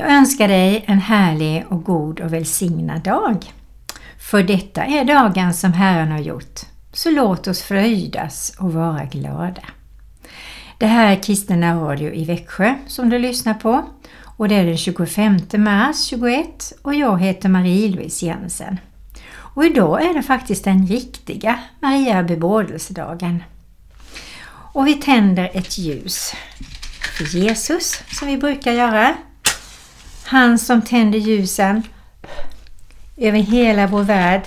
Jag önskar dig en härlig och god och välsignad dag. För detta är dagen som Herren har gjort, så låt oss fröjdas och vara glada. Det här är Kristna Radio i Växjö som du lyssnar på och det är den 25 mars 21 och jag heter Marie-Louise Jensen. Och idag är det faktiskt den riktiga Maria bebådelsedagen. Och vi tänder ett ljus för Jesus som vi brukar göra. Han som tänder ljusen över hela vår värld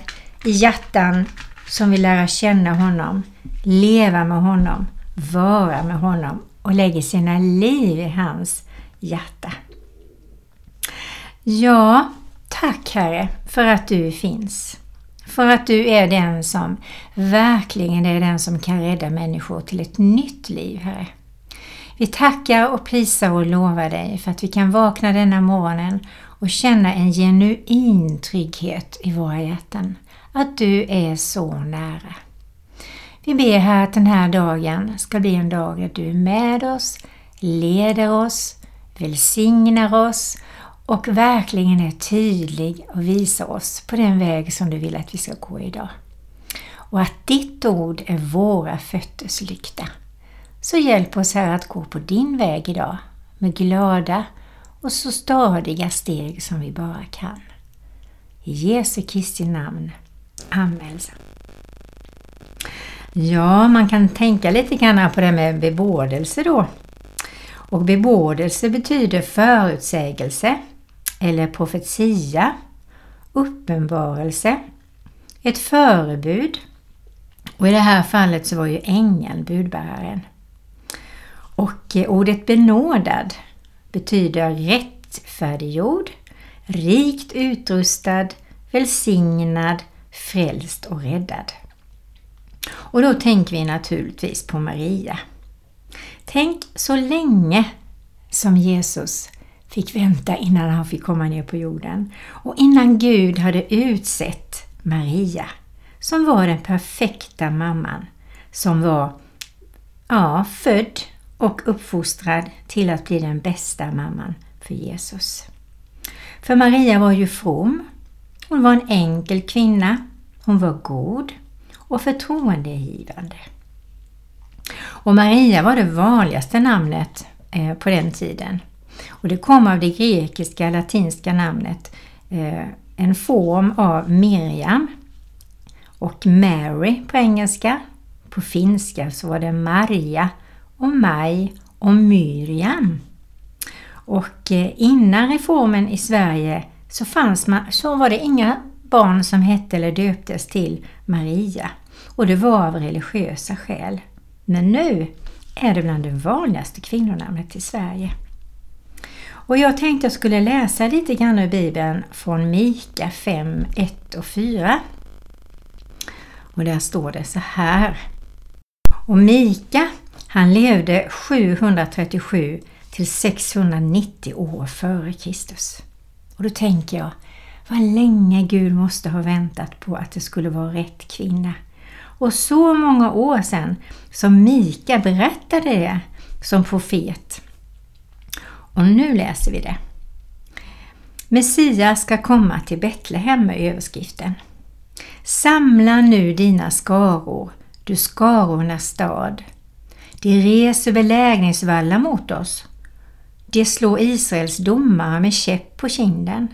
i hjärtan som vill lära känna honom, leva med honom, vara med honom och lägger sina liv i hans hjärta. Ja, tack Herre för att du finns. För att du är den som verkligen är den som kan rädda människor till ett nytt liv, Herre. Vi tackar och prisar och lovar dig för att vi kan vakna denna morgonen och känna en genuin trygghet i våra hjärtan. Att du är så nära. Vi ber här att den här dagen ska bli en dag där du är med oss, leder oss, välsignar oss och verkligen är tydlig och visar oss på den väg som du vill att vi ska gå idag. Och att ditt ord är våra fötters lykta. Så hjälp oss här att gå på din väg idag med glada och så stadiga steg som vi bara kan. I Jesu Kristi namn. Amen. Ja, man kan tänka lite grann på det med bebådelse då. Och bebådelse betyder förutsägelse eller profetia, uppenbarelse, ett förebud och i det här fallet så var ju ängeln budbäraren. Och ordet benådad betyder rättfärdiggjord, rikt utrustad, välsignad, frälst och räddad. Och då tänker vi naturligtvis på Maria. Tänk så länge som Jesus fick vänta innan han fick komma ner på jorden. Och innan Gud hade utsett Maria, som var den perfekta mamman, som var ja, född och uppfostrad till att bli den bästa mamman för Jesus. För Maria var ju from. Hon var en enkel kvinna. Hon var god och förtroendegivande. Och Maria var det vanligaste namnet eh, på den tiden. Och det kom av det grekiska latinska namnet, eh, en form av Miriam och Mary på engelska. På finska så var det Maria och Maj och Myriam. Och eh, innan reformen i Sverige så, fanns man, så var det inga barn som hette eller döptes till Maria. Och det var av religiösa skäl. Men nu är det bland det vanligaste kvinnonamnet i Sverige. Och jag tänkte jag skulle läsa lite grann ur Bibeln från Mika 5, 1 och 4. Och där står det så här. Och Mika, han levde 737 till 690 år före Kristus. Och då tänker jag, vad länge Gud måste ha väntat på att det skulle vara rätt kvinna. Och så många år sedan som Mika berättade det som profet. Och nu läser vi det. Messias ska komma till Betlehem med överskriften. Samla nu dina skaror, du skarornas stad. De reser belägringsvallar mot oss. De slår Israels domare med käpp på kinden.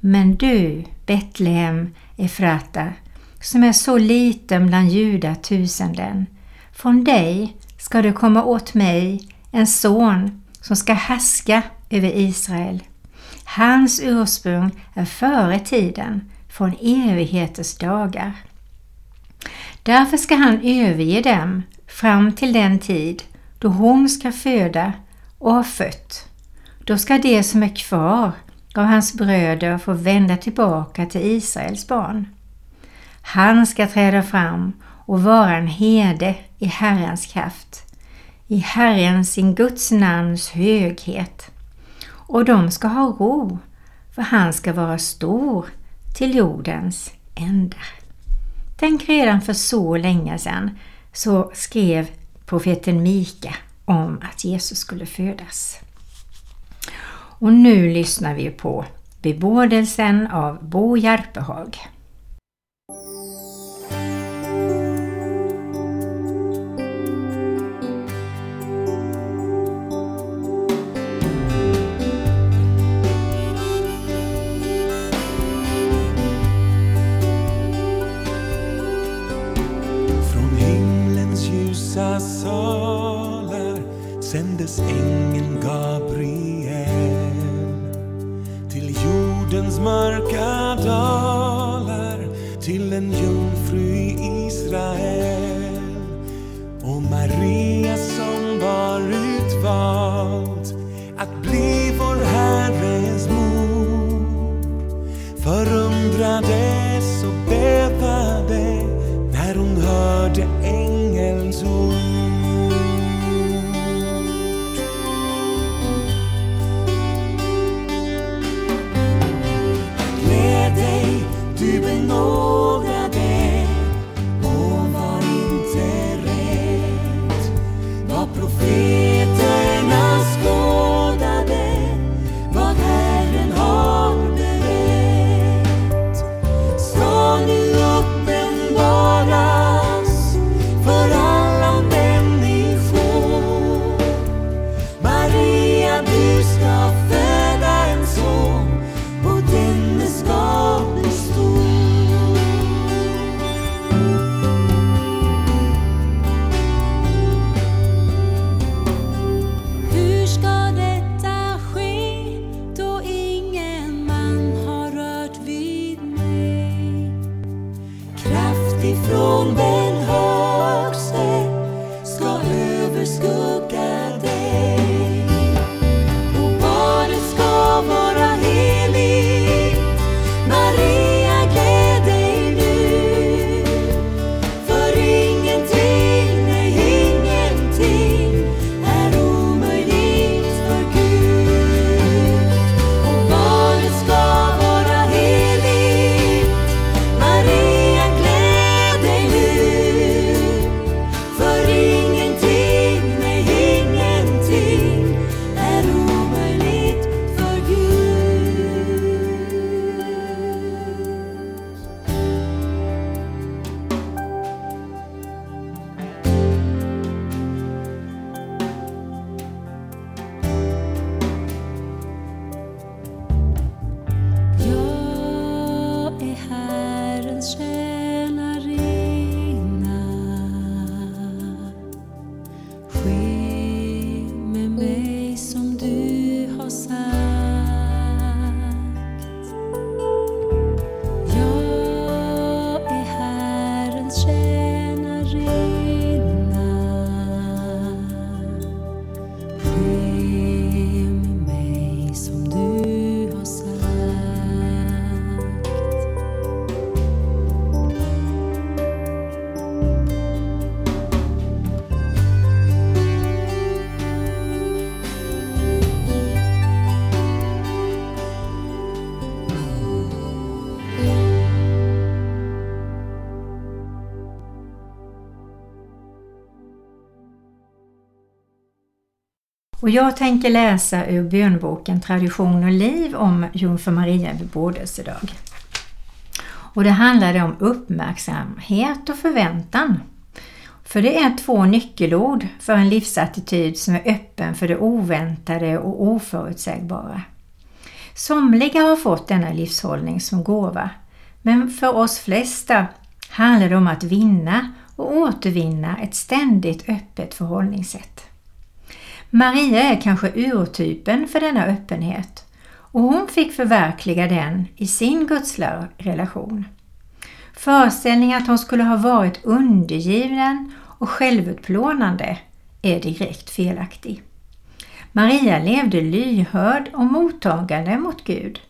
Men du, Betlehem Efrata, som är så liten bland judatusenden, från dig ska det komma åt mig en son som ska härska över Israel. Hans ursprung är före tiden, från evigheters dagar. Därför ska han överge dem fram till den tid då hon ska föda och ha fött. Då ska det som är kvar av hans bröder få vända tillbaka till Israels barn. Han ska träda fram och vara en herde i Herrens kraft i Herren sin Guds namns höghet. Och de ska ha ro, för han ska vara stor till jordens ändar. Tänk redan för så länge sedan så skrev profeten Mika om att Jesus skulle födas. Och nu lyssnar vi på Bebådelsen av Bo Järpehag. Jag tänker läsa ur bönboken Tradition och liv om Jungfru Maria vid Och det handlade om uppmärksamhet och förväntan. För det är två nyckelord för en livsattityd som är öppen för det oväntade och oförutsägbara. Somliga har fått denna livshållning som gåva, men för oss flesta handlar det om att vinna och återvinna ett ständigt öppet förhållningssätt. Maria är kanske urtypen för denna öppenhet och hon fick förverkliga den i sin gudsrelation. Föreställningen att hon skulle ha varit undergiven och självutplånande är direkt felaktig. Maria levde lyhörd och mottagande mot Gud.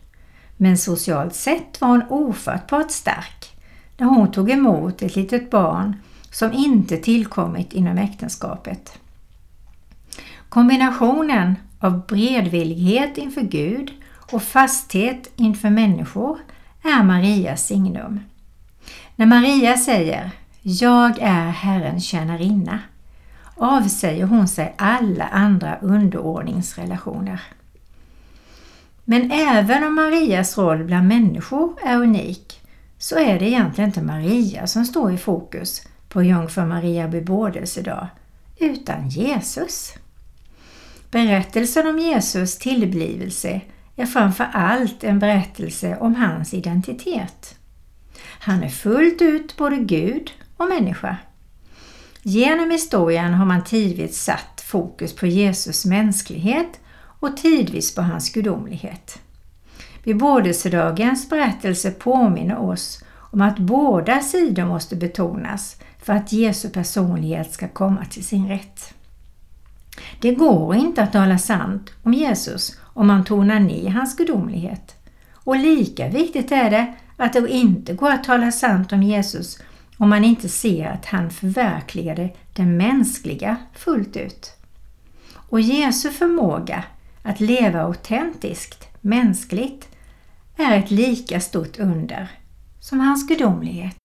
Men socialt sett var hon ofattbart stark när hon tog emot ett litet barn som inte tillkommit inom äktenskapet. Kombinationen av bredvillighet inför Gud och fasthet inför människor är Marias signum. När Maria säger ”Jag är Herrens tjänarinna” avsäger hon sig alla andra underordningsrelationer. Men även om Marias roll bland människor är unik så är det egentligen inte Maria som står i fokus på Jungfru Maria bebådelsedag utan Jesus. Berättelsen om Jesus tillblivelse är framför allt en berättelse om hans identitet. Han är fullt ut både Gud och människa. Genom historien har man tidvis satt fokus på Jesus mänsklighet och tidvis på hans gudomlighet. Bebådelsedagens berättelse påminner oss om att båda sidor måste betonas för att Jesu personlighet ska komma till sin rätt. Det går inte att tala sant om Jesus om man tonar ner hans gudomlighet. Och lika viktigt är det att det inte går att tala sant om Jesus om man inte ser att han förverkligade det mänskliga fullt ut. Och Jesu förmåga att leva autentiskt, mänskligt, är ett lika stort under som hans gudomlighet.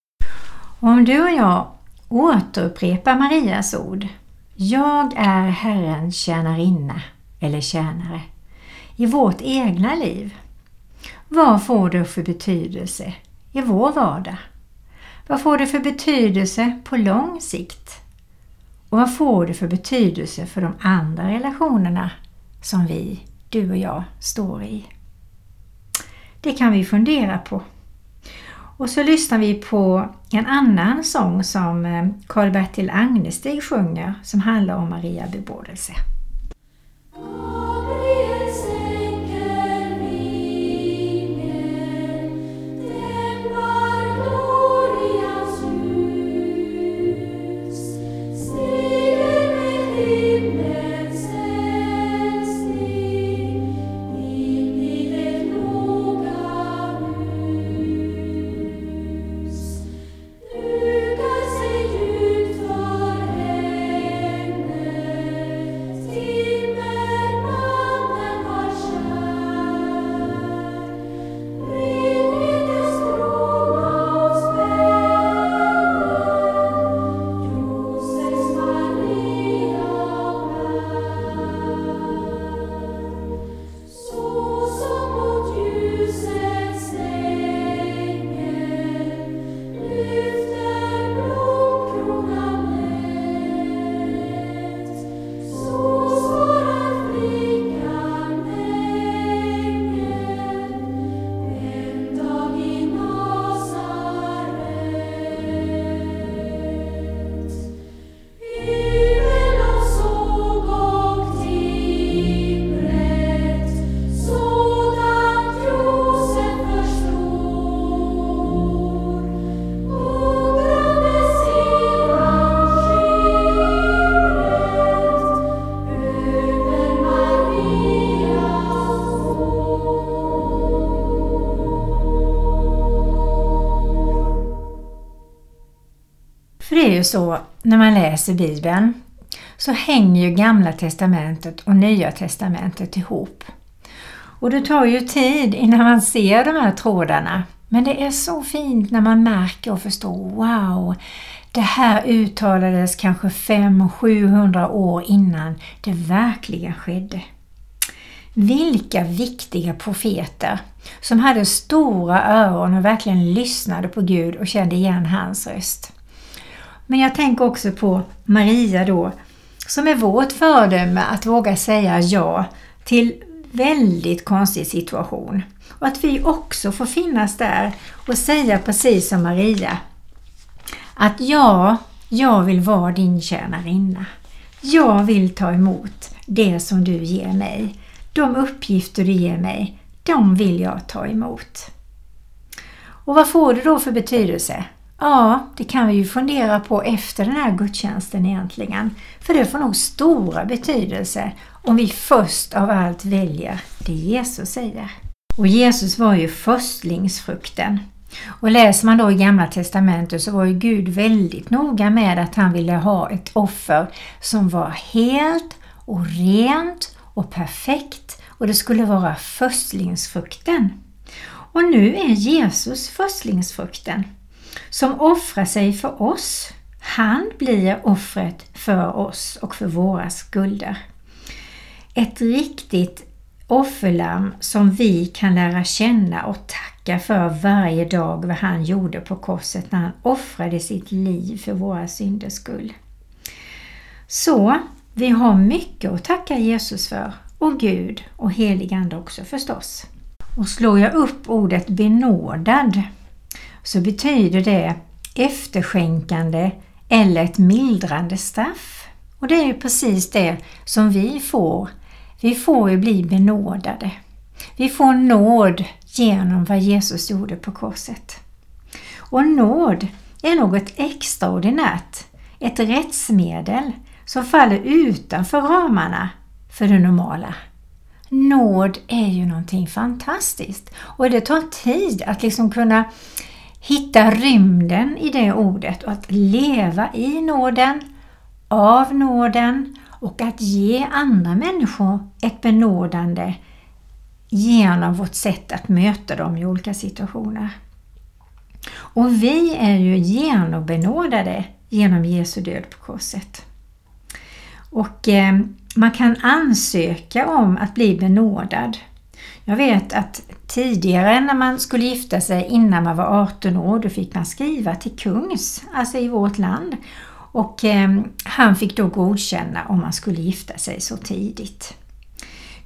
Och om du och jag återupprepar Marias ord jag är Herrens tjänarinna eller tjänare i vårt egna liv. Vad får det för betydelse i vår vardag? Vad får det för betydelse på lång sikt? Och vad får det för betydelse för de andra relationerna som vi, du och jag, står i? Det kan vi fundera på. Och så lyssnar vi på en annan sång som eh, Karl-Bertil Agnestig sjunger som handlar om Maria bebådelse. Så när man läser Bibeln så hänger ju Gamla Testamentet och Nya Testamentet ihop. Och det tar ju tid innan man ser de här trådarna. Men det är så fint när man märker och förstår, wow, det här uttalades kanske 500-700 år innan det verkligen skedde. Vilka viktiga profeter som hade stora öron och verkligen lyssnade på Gud och kände igen hans röst. Men jag tänker också på Maria då, som är vårt föredöme att våga säga ja till väldigt konstig situation. Och att vi också får finnas där och säga precis som Maria. Att ja, jag vill vara din tjänarinna. Jag vill ta emot det som du ger mig. De uppgifter du ger mig, de vill jag ta emot. Och vad får det då för betydelse? Ja, det kan vi ju fundera på efter den här gudstjänsten egentligen. För det får nog stora betydelse om vi först av allt väljer det Jesus säger. Och Jesus var ju förstlingsfrukten. Och läser man då i Gamla Testamentet så var ju Gud väldigt noga med att han ville ha ett offer som var helt och rent och perfekt och det skulle vara förstlingsfrukten. Och nu är Jesus förstlingsfrukten som offrar sig för oss. Han blir offret för oss och för våra skulder. Ett riktigt offerlamm som vi kan lära känna och tacka för varje dag vad han gjorde på korset när han offrade sitt liv för våra synders skull. Så vi har mycket att tacka Jesus för och Gud och heligande också förstås. Och slår jag upp ordet benådad så betyder det efterskänkande eller ett mildrande straff. Och det är ju precis det som vi får. Vi får ju bli benådade. Vi får nåd genom vad Jesus gjorde på korset. Och nåd är något extraordinärt, ett rättsmedel som faller utanför ramarna för det normala. Nåd är ju någonting fantastiskt och det tar tid att liksom kunna hitta rymden i det ordet och att leva i nåden, av nåden och att ge andra människor ett benådande genom vårt sätt att möta dem i olika situationer. Och vi är ju genombenådade genom Jesu död på korset. Och eh, man kan ansöka om att bli benådad. Jag vet att tidigare när man skulle gifta sig innan man var 18 år, då fick man skriva till kungs, alltså i vårt land. Och eh, han fick då godkänna om man skulle gifta sig så tidigt.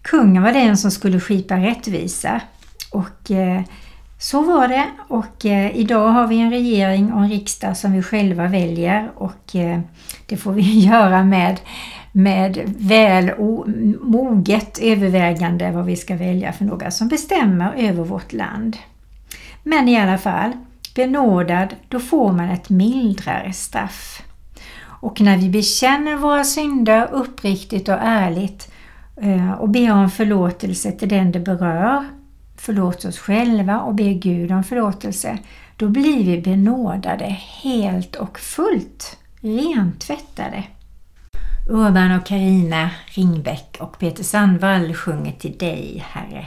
Kungen var den som skulle skipa rättvisa och eh, så var det och eh, idag har vi en regering och en riksdag som vi själva väljer och eh, det får vi göra med med väl moget övervägande vad vi ska välja för några som bestämmer över vårt land. Men i alla fall, benådad, då får man ett mildare straff. Och när vi bekänner våra synder uppriktigt och ärligt eh, och ber om förlåtelse till den det berör, förlåt oss själva och ber Gud om förlåtelse, då blir vi benådade helt och fullt, rentvättade. Urban och Karina Ringbäck och Peter Sandvall sjunger till dig, Herre.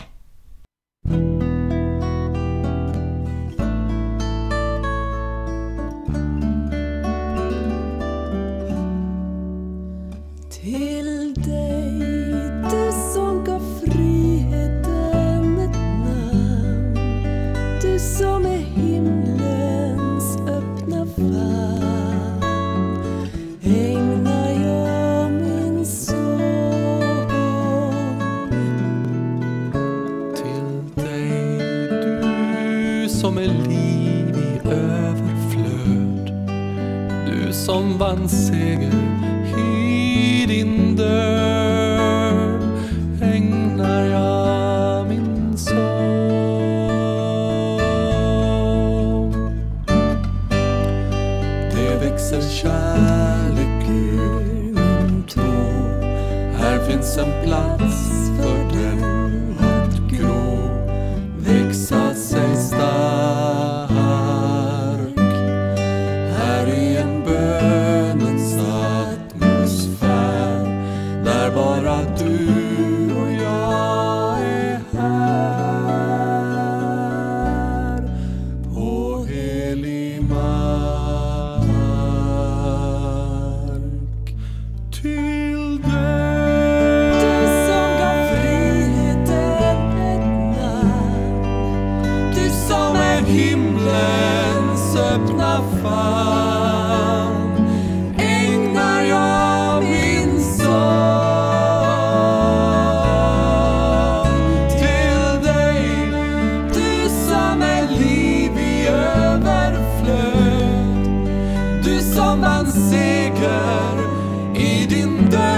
Överflöd Du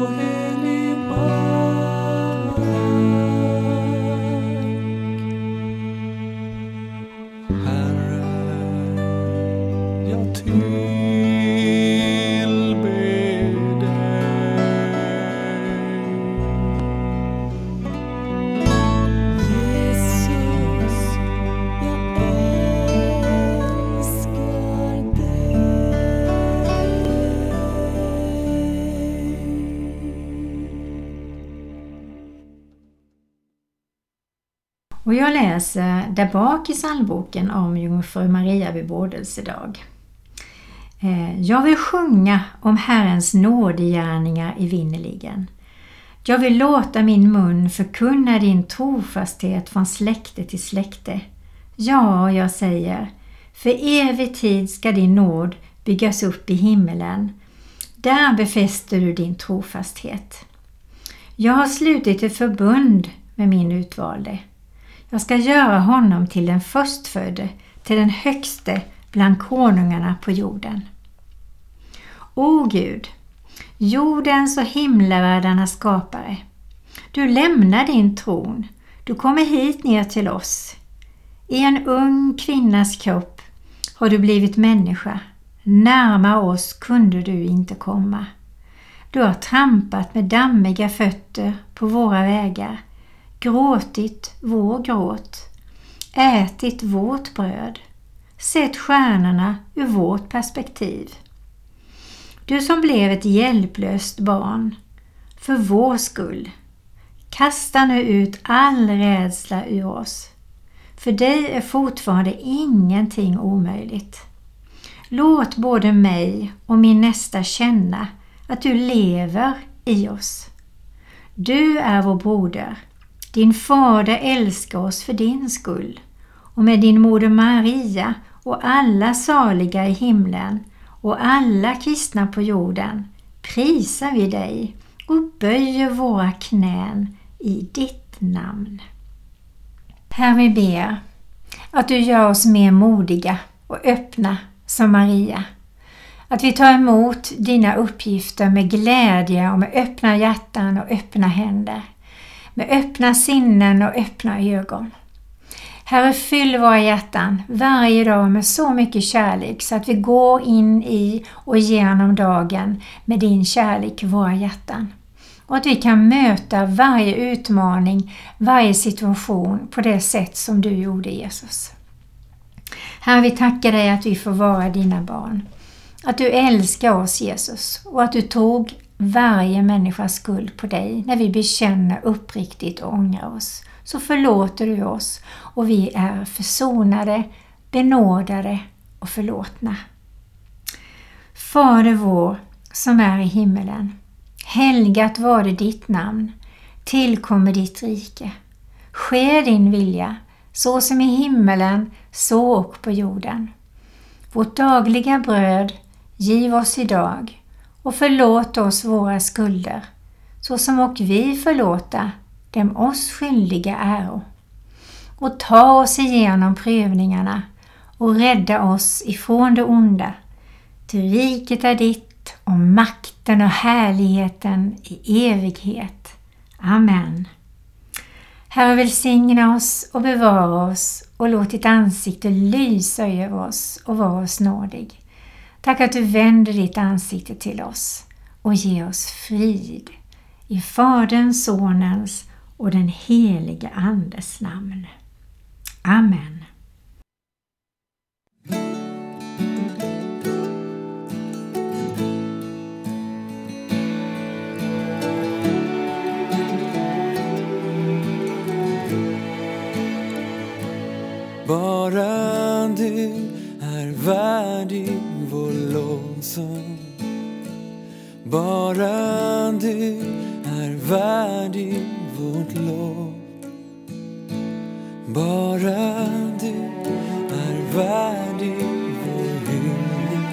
Lord. Läser eh, där bak i psalmboken om Jungfru Maria bebådelsedag. Eh, jag vill sjunga om Herrens nådegärningar evinnerligen. Jag vill låta min mun förkunna din trofasthet från släkte till släkte. Ja, jag säger, för evig tid ska din nåd byggas upp i himmelen. Där befäster du din trofasthet. Jag har slutit ett förbund med min utvalde. Jag ska göra honom till den förstfödde, till den högste bland konungarna på jorden. O Gud, jordens och himlavärldarnas skapare. Du lämnar din tron. Du kommer hit ner till oss. I en ung kvinnas kropp har du blivit människa. Närmare oss kunde du inte komma. Du har trampat med dammiga fötter på våra vägar, gråtit vår gråt, ätit vårt bröd, sett stjärnorna ur vårt perspektiv. Du som blev ett hjälplöst barn, för vår skull, kasta nu ut all rädsla ur oss. För dig är fortfarande ingenting omöjligt. Låt både mig och min nästa känna att du lever i oss. Du är vår broder. Din fader älskar oss för din skull. Och med din moder Maria och alla saliga i himlen och alla kristna på jorden prisar vi dig och böjer våra knän i ditt namn. Herre, vi ber att du gör oss mer modiga och öppna som Maria. Att vi tar emot dina uppgifter med glädje och med öppna hjärtan och öppna händer. Med öppna sinnen och öppna ögon. Herre, fyll våra hjärtan varje dag med så mycket kärlek så att vi går in i och genom dagen med din kärlek i våra hjärtan. Och att vi kan möta varje utmaning, varje situation på det sätt som du gjorde Jesus. Herre, vi tackar dig att vi får vara dina barn. Att du älskar oss Jesus och att du tog varje människas skuld på dig när vi bekänner uppriktigt och ångrar oss. Så förlåter du oss och vi är försonade, benådade och förlåtna. Fader vår som är i himmelen. Helgat var det ditt namn. Tillkommer ditt rike. Ske din vilja, så som i himmelen, så och på jorden. Vårt dagliga bröd giv oss idag och förlåt oss våra skulder, så som och vi förlåta dem oss skyldiga äro. Och ta oss igenom prövningarna och rädda oss ifrån det onda. Ty riket är ditt och makten och härligheten i evighet. Amen. Herre välsigna oss och bevara oss och låt ditt ansikte lysa över oss och vara oss nådig. Tack att du vänder ditt ansikte till oss och ger oss frid. I Faderns, Sonens och den helige Andes namn. Amen. Bara du är värdig som Bara du är värdig vårt lov. Bara du är värdig vår hyllning.